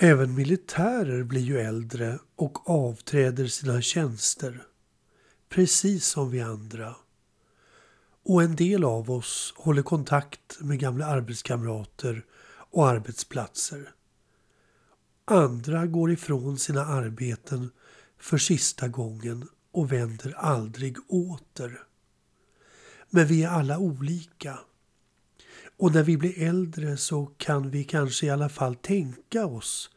Även militärer blir ju äldre och avträder sina tjänster. Precis som vi andra. Och en del av oss håller kontakt med gamla arbetskamrater och arbetsplatser. Andra går ifrån sina arbeten för sista gången och vänder aldrig åter. Men vi är alla olika. Och när vi blir äldre så kan vi kanske i alla fall tänka oss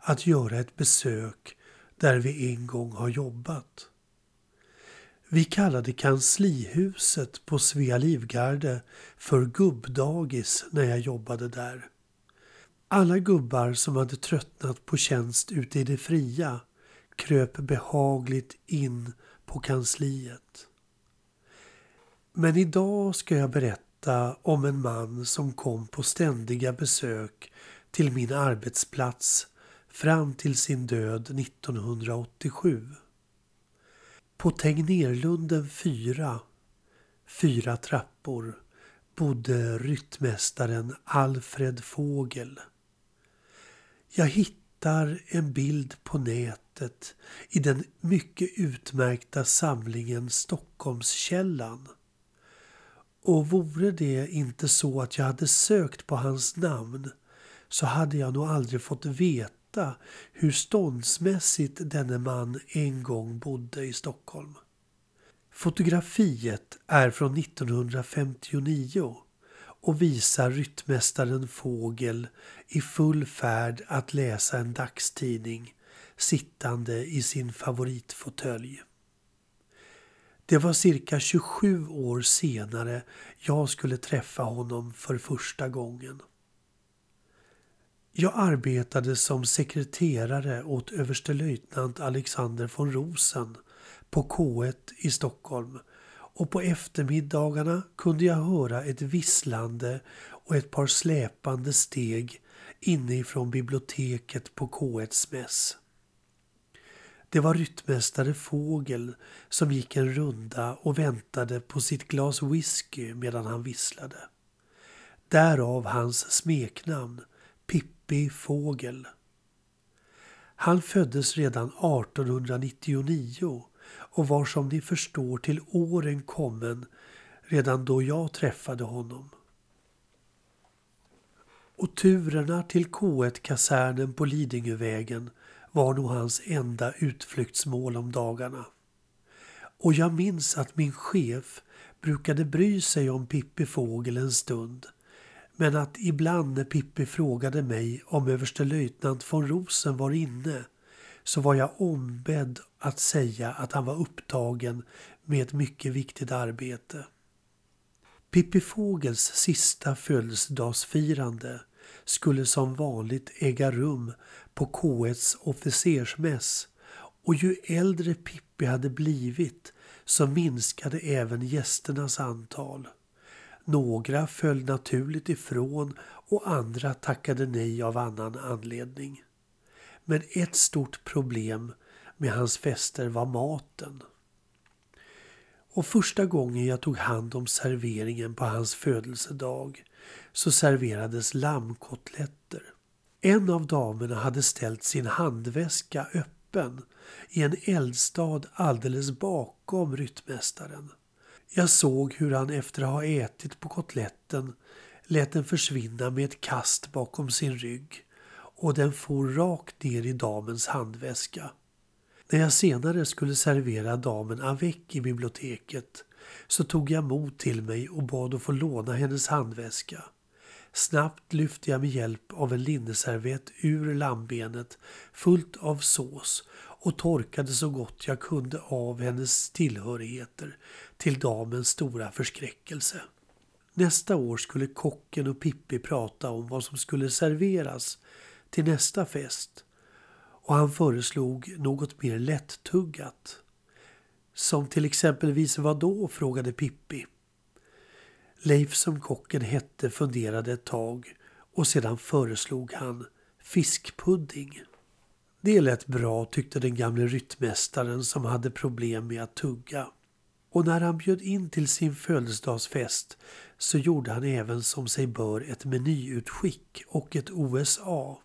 att göra ett besök där vi en gång har jobbat. Vi kallade kanslihuset på Svea Livgarde för gubbdagis när jag jobbade där. Alla gubbar som hade tröttnat på tjänst ute i det fria kröp behagligt in på kansliet. Men idag ska jag berätta om en man som kom på ständiga besök till min arbetsplats fram till sin död 1987. På Tegnérlunden 4, fyra trappor, bodde ryttmästaren Alfred Fågel. Jag hittar en bild på nätet i den mycket utmärkta samlingen Stockholmskällan. Och vore det inte så att jag hade sökt på hans namn så hade jag nog aldrig fått veta hur ståndsmässigt denne man en gång bodde i Stockholm. Fotografiet är från 1959 och visar ryttmästaren Fågel i full färd att läsa en dagstidning sittande i sin favoritfåtölj. Det var cirka 27 år senare jag skulle träffa honom för första gången. Jag arbetade som sekreterare åt överstelöjtnant Alexander von Rosen på K1 i Stockholm och på eftermiddagarna kunde jag höra ett visslande och ett par släpande steg inifrån biblioteket på K1s mäss. Det var ryttmästare Fågel som gick en runda och väntade på sitt glas whisky medan han visslade. Därav hans smeknamn Pippi Fågel. Han föddes redan 1899 och var som ni förstår till åren kommen redan då jag träffade honom. Och turerna till K1-kasernen på Lidingövägen var nog hans enda utflyktsmål om dagarna. Och jag minns att min chef brukade bry sig om Pippi Fågel en stund men att ibland när Pippi frågade mig om överstelöjtnant von Rosen var inne så var jag ombedd att säga att han var upptagen med ett mycket viktigt arbete. Pippi Fågels sista födelsedagsfirande skulle som vanligt äga rum på K1s officersmäss och ju äldre Pippi hade blivit så minskade även gästernas antal. Några föll naturligt ifrån och andra tackade nej av annan anledning. Men ett stort problem med hans fester var maten. Och första gången jag tog hand om serveringen på hans födelsedag så serverades lammkotletter. En av damerna hade ställt sin handväska öppen i en eldstad alldeles bakom ryttmästaren. Jag såg hur han efter att ha ätit på kotletten lät den försvinna med ett kast bakom sin rygg och den for rakt ner i damens handväska. När jag senare skulle servera damen avec i biblioteket så tog jag mod till mig och bad att få låna hennes handväska. Snabbt lyfte jag med hjälp av en linneservett ur lammbenet fullt av sås och torkade så gott jag kunde av hennes tillhörigheter till damens stora förskräckelse. Nästa år skulle kocken och Pippi prata om vad som skulle serveras till nästa fest och han föreslog något mer lättuggat. Som till exempelvis vad då? frågade Pippi. Leif som kocken hette funderade ett tag och sedan föreslog han fiskpudding. Det lät bra tyckte den gamle ryttmästaren som hade problem med att tugga. Och när han bjöd in till sin födelsedagsfest så gjorde han även som sig bör ett menyutskick och ett OSA.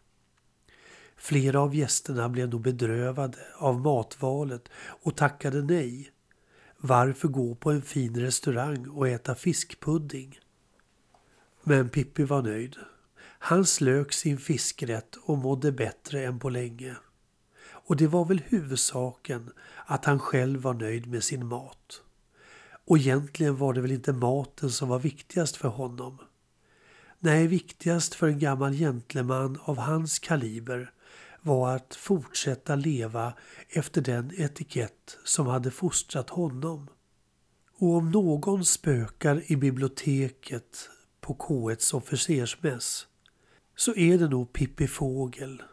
Flera av gästerna blev nog bedrövade av matvalet och tackade nej. Varför gå på en fin restaurang och äta fiskpudding? Men Pippi var nöjd. Han slök sin fiskrätt och mådde bättre än på länge. Och det var väl huvudsaken att han själv var nöjd med sin mat. Och egentligen var det väl inte maten som var viktigast för honom. Nej, viktigast för en gammal gentleman av hans kaliber var att fortsätta leva efter den etikett som hade fostrat honom. Och om någon spökar i biblioteket på K1s officersmäss så är det nog Pippi Fågel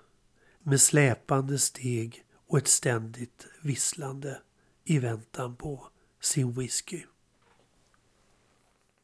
med släpande steg och ett ständigt visslande i väntan på sin whisky.